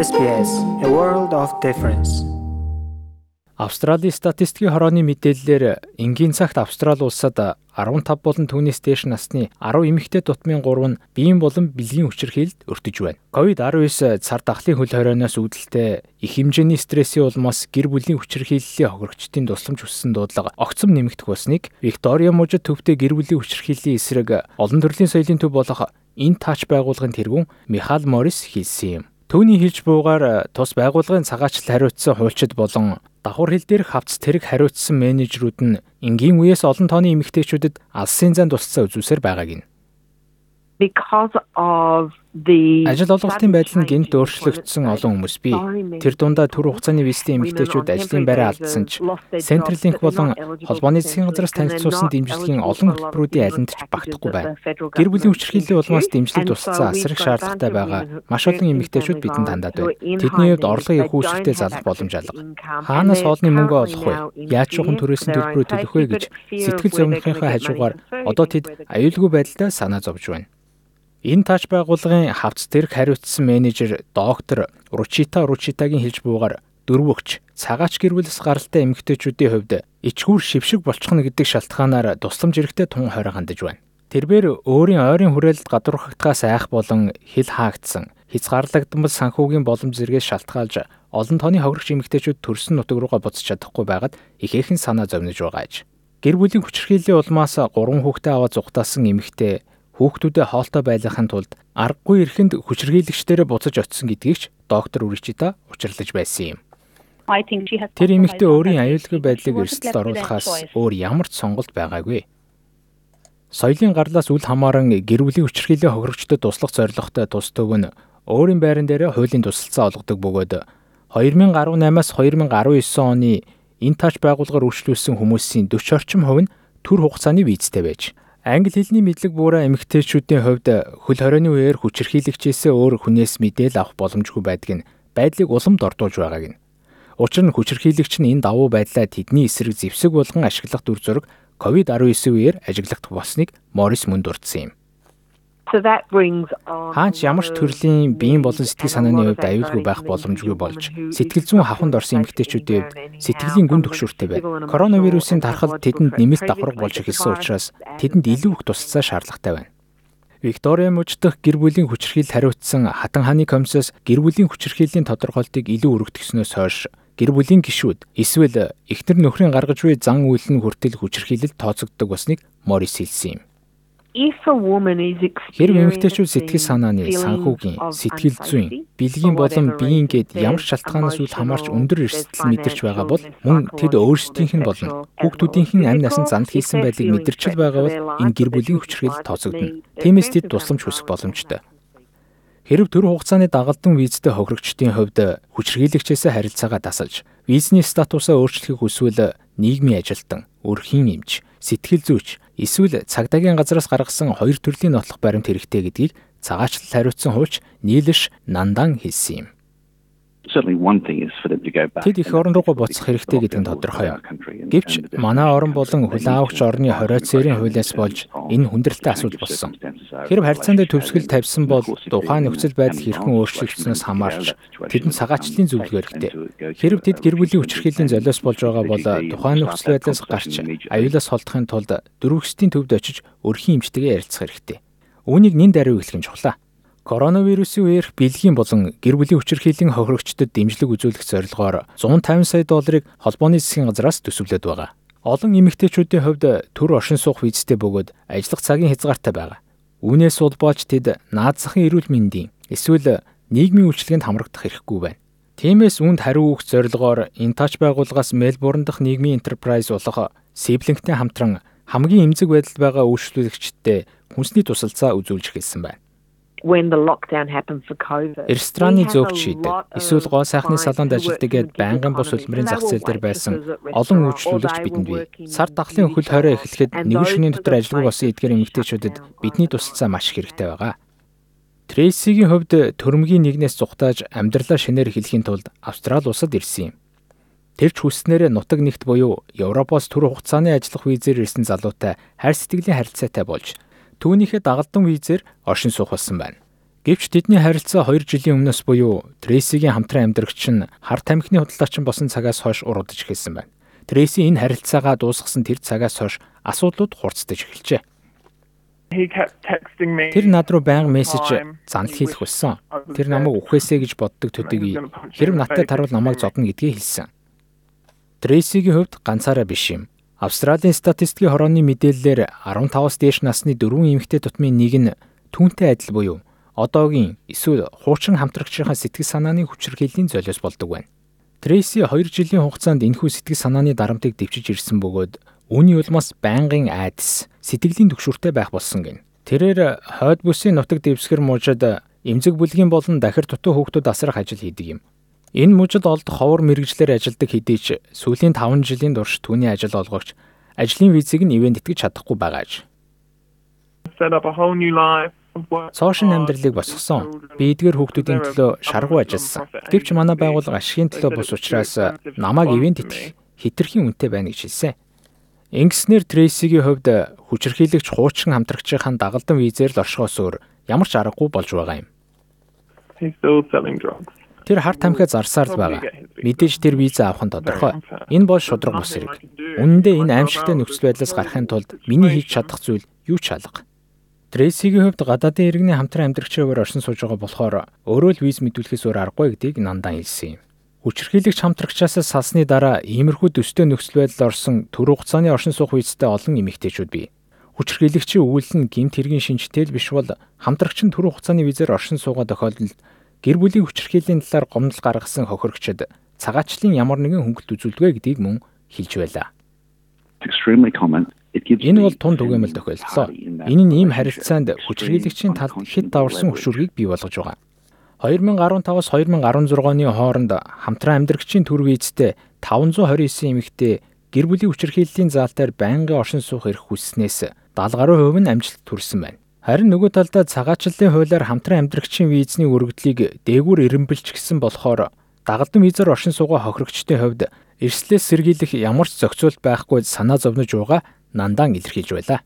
SBS A World of Difference. Австралийн статистикийн хорооны мэдээллээр энгийн цагт Австрали улсад 15 болон түүнээс дээш насны 10 эмэгтэй тутмын 3 нь биеийн болон бэлгийн хүчирхийлд өртөж байна. COVID-19 цар тахлын хөл хорионоос үүдэлтэй их хэмжээний стрессийн улмаас гэр бүлийн хүчирхийллийн хохирогчдын тусламж хүссэн дуудлага огцом нэмэгдэх болсныг Виктория мужид төвтэй гэр бүлийн хүчирхийллийн эсрэг олон төрлийн соёлын төв болох энэ тач байгууллагын тэргүүн Михаил Морис хэлсэн юм. Төвний хэлж буугаар тус байгууллагын цагаачлал хариуцсан хуульчид болон давхар хил дээрх хавц тэрэг хариуцсан менежерүүд нь энгийн үеэс олон тооны эмэгтэйчүүдэд алсын зан тусцаа үзүүлсээр байгааг нь. because of Ажил олголтын байдал нь гинт өөрчлөгдсөн олон хүмүүс бий. Тэр дундаа төр хугацааны визтэй эмэгтэйчүүд ажлын байраа алдсан ч Centrelink болон холбооны засгийн газраас танилцуулсан дэмжлэгийн олон хөтөлбөрүүдийн алинд ч багтахгүй байна. Гэр бүлийн хүчирхийллийн улмаас дэмжлэг тусцсан асрах шаардлагатай байгаа маш олон эмэгтэйчүүд бидэнд хандаад байна. Тэдний хувьд орлого их үүсвэртэй залах боломж алга. Хаанаас хоолны мөнгө олох вэ? Яаж чухам төрөөсөн төлбөрөө төлөх вэ гэж сэтгэл зовнохынхаа хажуугаар одоо тэд аюулгүй байдалтай санаа зовж байна. Энэ тач байгууллагын хавц тэрэг хариуцсан менежер доктор Ручита Ручитагийн хэлж буугаар дөрвөгч цагаач гэр бүлээс гаралтай эмэгтэйчүүдийн хувьд ичгүүр шившиг болчихно гэдэг шалтгаанаар тусламж хэрэгтэй тун хорой хандаж байна. Тэрбээр өөрийн ойрын хүрээлэлд гадуурхагдхаас айх болон хил хаагдсан хязгаарлагдмал санхүүгийн боломж зэрэгээс шалтгаалж олон тооны хохирогч эмэгтэйчүүд төрсөн нутаг руугаа буцаж чадахгүй байгаад ихээхэн санаа зовниж байгаа аж. Гэр бүлийн хүчирхийллийн улмаас 3 хүүхдээ аваад зүгтаасан эмэгтэй хүүхдүүдэд хоолтой байлгахын тулд аргагүй эрхэнд хүчирхийлэгчдэрэ буцаж очисон гэдгийг ч доктор Үричита учирлаж байсан юм. Тэр эмэгтэй өөрийн аюулгүй байдлыг эрсдэлд оруулахаас өөр ямар ч сонголт байгаагүй. Соёлын гарлаас үл хамааран гэр бүлийн хүчирхийллийн хохирогчдод туслах зорилготой тус төв нь өөрийн байран дээр хуулийн тусалцаа олгодог бөгөөд 2018-аас 2019 оны энэ тач байгууллагаар үйлчлүүлсэн хүмүүсийн 40 орчим хувь нь төр хугацааны визтэй байж Англи хэлний мэдлэг буураа эмэгтэйчүүдийн хувьд хөл хорионы үеэр хүчирхийлэгчээсээ өөр хүнээс мэдээлэл авах боломжгүй байдг нь байдлыг уламд ордуулж байгааг нь. Учир нь хүчирхийлэгч нь энэ давуу байдлаа тэдний эсрэг зэвсэг болгон ашиглах дүр зураг COVID-19 үеэр ажиглагдах болсныг Морис мөн дурдсан юм. Хаач ямар ч төрлийн биеийн болон сэтгэл санааны хувьд аюулгүй байх боломжгүй болж сэтгэл зүйн хавханд орсон эмэгтэйчүүдийн хувьд сэтгэлийн гүн төгшөртэй байна. Коронавирусын тархал тэдэнд нэмэлт давхарга болж эхэлсэн учраас тэдэнд илүү их туслалцаа шаардлагатай байна. Виктория мужид дахь гэр бүлийн хүчирхийлэл хариуцсан хатан хааны комиссоос гэр бүлийн хүчирхийллийн тодорхойлтыг илүү өргөдгснөөс хойш гэр бүлийн гишүүд эсвэл эхнэр нөхрийн гаргаж буй зан үйл нь хүртэл хүчирхийлэлд тооцогддог басныг Морис хэлсэн юм. Хэрв эмэгтэйчүүд сэтгэл санааны, санхүүгийн, сэтгэл зүйн, бэлгийн болон биеийн гээд ямар шалтгаанаас үл хамаарч өндөр эрсдэл мэдэрч байгаа бол мөн тэд өөрсдийнх нь болон хүүхдүүдийнх нь амь насан занд хийсэн байдлыг мэдэрчл байгаа бол энэ гэр бүлийн хүчрхийлэл тооцогдно. Тиймээс тэд тусламж хүсэх боломжтой. Хэрв төр хугацааны дагалдан визтэй хохирогчдын хувьд хүчрхийлэгчээс харилцаагаа дасалж, визний статусаа өөрчлөхийг хүсвэл нийгмийн ажилтан, өрхийн эмч, сэтгэл зүйч, эсвэл цагдаагийн газраас гаргасан хоёр төрлийн нотлох баримт хэрэгтэй гэдгийг цагаачлал хариуцсан хуульч нийлэш Нандан хэлсэн юм. Тэд их орон руугаа буцах хэрэгтэй гэдэг нь тодорхой. Гэвч манай орон болон хөл аавч орны 20 цэрийн хуулиас болж энэ хүндрэлтэй асуудал болсон. Хэрв харьцаанд төвсгөл тавьсан бол тухайн нөхцөл байдал хэрхэн өөрчлөгдсөнөөс хамаарч тэдэнд цагаачлалын зөвлөгөө хэрэгтэй. Хэрв тэд гэр бүлийн хүчирхийллийн золиос болж байгаа бол тухайн нөхцөл байдлаас гарч аюулаас холдохын тулд дөрвөстийн төвд очиж өрхийн эмчтэйгээ ярилцах хэрэгтэй. Үүнийг нэн даруй хэлэх нь чухлаа. Коронавирусын үеэр бэлгийн болон гэр бүлийн хүчирхийллийн хохирогчдод дэмжлэг үзүүлэх зорилгоор 150 сая долларыг холбооны засгийн газраас төсөвлөд байгаа. Олон эмэгтэйчүүдийн хувьд төр оршин суух визтэй бөгөөд ажиллах цагийн хязгаартай байгаа. Үүнээс улбааж тэд наад захын эрүүл мэндийн эсвэл нийгмийн үйлчлэгэнд хамрагдах хэрэггүй байна. Тиймээс үүнд хариу өгөх зорилгоор Intaч байгууллагаас Мельбурн дахь нийгмийн enterprise болох Sibling-тэй хамтран хамгийн эмзэг байдалд байгаа үйлчлүүлэгчдтэй хүнсний тусалцаа үзүүлж эхэлсэн байна when the lockdown happened for covid. Рестораны зөөгч шийдэг. Эсвэл гоо сайхны салонд ажилладаг байнгын бус хөдөлмөрийн зах зээл дээр байсан олон үйлчлүүлэгч бидэнд бий. Сар дахлын хөл хорой эхлэхэд нэг шөнийн дотор ажилгүй болсон эдгээр эмэгтэйчүүдэд бидний тусалцаа маш хэрэгтэй байгаа. Трейсигийн хувьд төрөмгийн нэгнээс зүхтааж амьдралаа шинээр эхлэхийн тулд Австрали улсад ирсэн юм. Тэр ч хүснээрээ нутаг нэгт буюу Европоос түр хугацааны ажиллах визээр ирсэн залуутай хайр сэтгэлийн харилцаатай болж Түүнийхээ дагалдан визээр оршин суух болсон байна. Гэвч тэдний харилцаа 2 жилийн өмнөөс буюу Трейсигийн хамтран амьдрагч нь хар тамхины худалдаачин босон цагаас хойш уруудаж эхэлсэн байна. Трейси энэ харилцаагаа дуусгасан тэр цагаас хойш асуудлууд хурцдаж эхэлжээ. Тэр над руу байнга мессеж занл хийх болсон. Тэр намайг үхээсэ гэж боддог төдий хэрэг надтай тарвал намайг зодно гэдгийг хэлсэн. Трейсигийн хувьд ганцаараа биш юм. Австралийн статистикийн хорооны мэдээллээр 15-аас дээш насны дөрвөн эмэгтэй тутмын нэг нь түүнтэй адил буюу одоогийн эсвэл хуучин хамтрагчийнхаа сэтгэл санааны хүчирхийллийн золиос болдог байна. Трейси 2 жилийн хугацаанд энэхүү сэтгэл санааны дарамтыг дэвшиж ирсэн бөгөөд үүний улмаас байнгын айдас, сэтгэлийн төгшөртэй байх болсон гин. Тэрээр хойд бүсийн нутаг дэвсгэр мужид эмзэг бүлгийн болон дахир дутуу хүүхдүүд асрах ажил хийдэг юм. Энэ мужид олд ховор мэрэгжлэр ажилдаг хэдий ч сүүлийн 5 жилийн турш түүний ажил олгогч ажлын визийг нь ивент итгэж чадахгүй new life Цоошин амьдралыг босгосон. Би эдгээр хүүхдүүдийн төлөө шаргуу ажилласан. Гэвч манай байгууллага ашигын төлөө бус учраас намайг ивент итгэх хитрхийн үнэтэй байна гэж хэлсэн. Ингэснээр Трейсигийн хувьд хүчирхийлэгч хуучин хамтрагчийн дагалдан визээр л оршихоос өөр ямар ч аргагүй болж байгаа юм. Тэр хар тамхиа зарсаар л байгаа. Мэдээж тэр виза авах нь тодорхой. Энэ бол шудраг бус хэрэг. Үнэндээ энэ аимшигтай нөхцөл байдлаас гарахын тулд миний хийж чадах зүйл юу ч алга. Трейсигийн хувьд гадаадын иргэний хамтран амьдрагчийн хувьд оршин сууж байгаа болохоор өөрөө л виз мэдүүлэхээс өөр аргагүй гэдгийг нандаа хэлсэн юм. Хүчирхийлэгч хамтрагчаас салсны дараа иймэрхүү төстэй нөхцөл байдал орсон төр хугацааны оршин суух үедтэй олон эмэгтэйчүүд бий. Хүчирхийлэгчийн үйл нь гэмт хэргийн шинжтэй л биш бол хамтрагч нь төр хугацааны визээр оршин суугаа тохиолдолд гэр бүлийн хүчирхийллийн талаар гомдол гаргасан хохирогчд цагаачлалын ямар нэгэн хөнгөлт үзүүлдэг гэдгийг мөн хэлж байлаа. Энэ бол тун түгээмэл тохиолдлоо. Энэ нь ийм харилцаанд хүчирхийлэгчийн талд хэд даварсан хөшүүргийг бий болгож байгаа. 2015-аас 2016 оны хооронд хамтран амьдрагчийн төр визтэй 529 эмэгтэй гэр бүлийн хүчирхийллийн заалтаар байнгын оршин суух эрх хүсснээс 70 гаруй хувь нь амжилт төрсэн байна. Харин нөгөө талдаа цагаачлалын хуулиар хамтран амьдрагчийн визний өргөдлийг дээгүүр эренбэлч гисэн болохоор дагалдан визээр оршин суугаа хохирогчдын хувьд эрслээс сэргийлэх ямар ч зохицуулт байхгүй санаа зовнож байгаа нандаан илэрхийлж байлаа.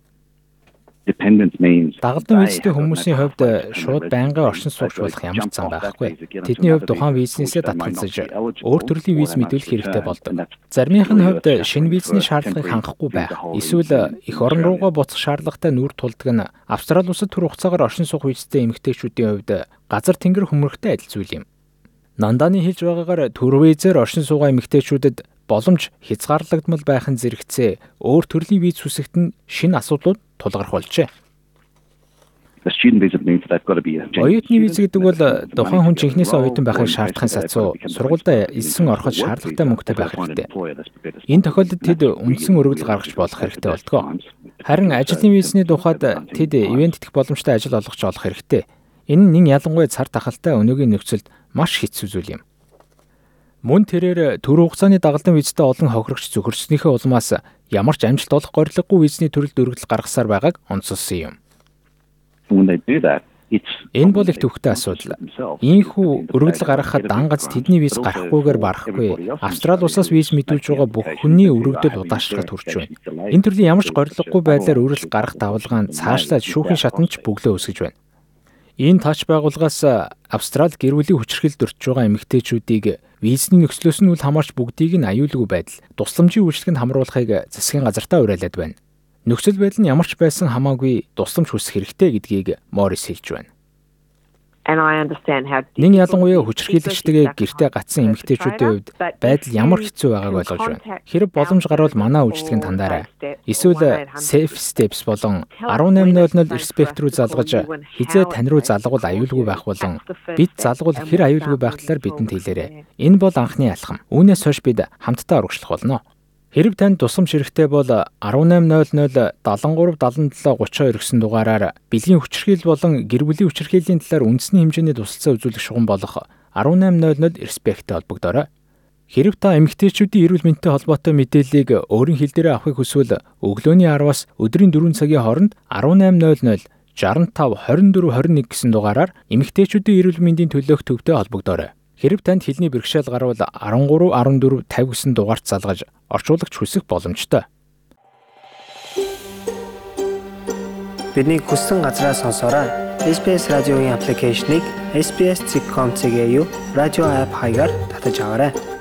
Дагалдан визтэй хүмүүсийн хувьд шууд байнгын оршин суугч болох ямар ч зам байхгүй. Тэдний хувьд тухайн визнээсээ татгалзаж өөр төрлийн виз мэдүүлэх хэрэгтэй болдог. Заримийнх нь хувьд шинэ визний шаардлагыг хангахгүй байх. Эсвэл эх орон руугаа буцах шаардлагатай нүүр тулдаг нь Австрали улсад түр хугацаагаар оршин суух визтэй эмэгтэйчүүдийн хувьд газар тэнгэр хөмөрхтэй адил зүйл юм. Нандааны хэлж байгаагаар төр визээр оршин суугаа эмэгтэйчүүдэд боломж хязгаарлагдмал байхын зэрэгцээ өөр төрлийн виз хүсэгт нь шинэ асуудлууд тулгарх болжээ. Оюутны виз гэдэг бол тухайн хүн жинхнээсээ оюутан байхыг шаардахын сацуу сургуультай элсэн ороход шаардлагатай мөнгөтэй байх хэрэгтэй. Энэ тохиолдолд тэд үндсэн өргөдөл гаргаж болох хэрэгтэй болтгоо. Харин ажлын визний тухайд тэд ивент итгэх боломжтой ажил олгож олох хэрэгтэй. Энэ нь ялангуяа цар тахалтай өнөөгийн нөхцөлд маш хэцүү зүйл юм. Мөн тэрээр төр хугацааны дагалдан визтэй олон хохирогч зөвхөрснийхээ улмаас ямар ч амжилт олох горилгогүй визний төрөлд өргөдөл гаргасаар байгааг онцолсон юм. Энэ бол их төвхтэй асуудал. Ийхүү өргөдөл гаргахад дангаз тэдний виз гарахгүйгээр барахгүй. Австрали улсаас виз мэдүүлж байгаа бүх хүний өргөдөл удаашрахад хүрч байна. Энэ төрлийн ямар ч горилгогүй байдлаар өргөдөл гарах давалгаан цаашлаад шүүхийн шатанч бөглөө өсгөж байна. Энэ тач байгууллагаас Австрали гэр бүлийн хүчирхэлд өртж байгаа эмэгтэйчүүдийг визний нөхцлөөс нь үл хамаарч бүгдийг нь аюулгүй байдал тусламжийн үйлчлэгэнд хамруулахыг засгийн газартаа уриалаад байна. Нөхцөл байдал нь ямар ч байсан хамаагүй тусламж хүсэх хэрэгтэй гэдгийг Морис хэлж байна. Нэг ялангуяа хүчирхийлэгчтэйгээ гэртээ гацсан эмэгтэйчүүдийн хувьд байдал ямар хэцүү байгааг ойлгож байна. Хэрэг боломж гарвал манай үйлчлэгэнд тандаарай. Эсвэл Safe Steps болон 1800 Respect руу залгаж хизээ тань руу залгуул аюулгүй байх болон бид залгуул хэр аюулгүй байх талаар бидэнд хэлээрэй. Энэ бол анхны алхам. Үүнээс хойш бид хамтдаа урагшлах болно. Хэрэг танд тусламж хэрэгтэй бол 1800 73 77 32 гэсэн дугаараар бэлгийн хүчирхийл болон гэр бүлийн хүчирхийллийн талаар үндэсний хэмжээний тусалцаа үзүүлэх шугам болох 1800 Respect-тэй холбогдорой. Хэрэг та эмэгтэйчүүдийн эрүүл мэндтэй холбоотой мэдээллийг өөрийн хэл дээрээ авахыг хүсвэл өглөөний 10-аас өдрийн 4 цагийн хооронд 1800 65 24 21 гэсэн дугаараар эмэгтэйчүүдийн эрүүл мэндийн төлөөх төвтэй холбогдорой. Хэрв танд хэлний бэрхшээл гарвал 13 14 50 гэсэн дугаарт залгаж орчуулагч хүсэх боломжтой. Бидний хүссэн газраас сонсоорой. SBS радиогийн аппликейшнийг SBS.com.cg радио апп хаягаар татаж аваарай.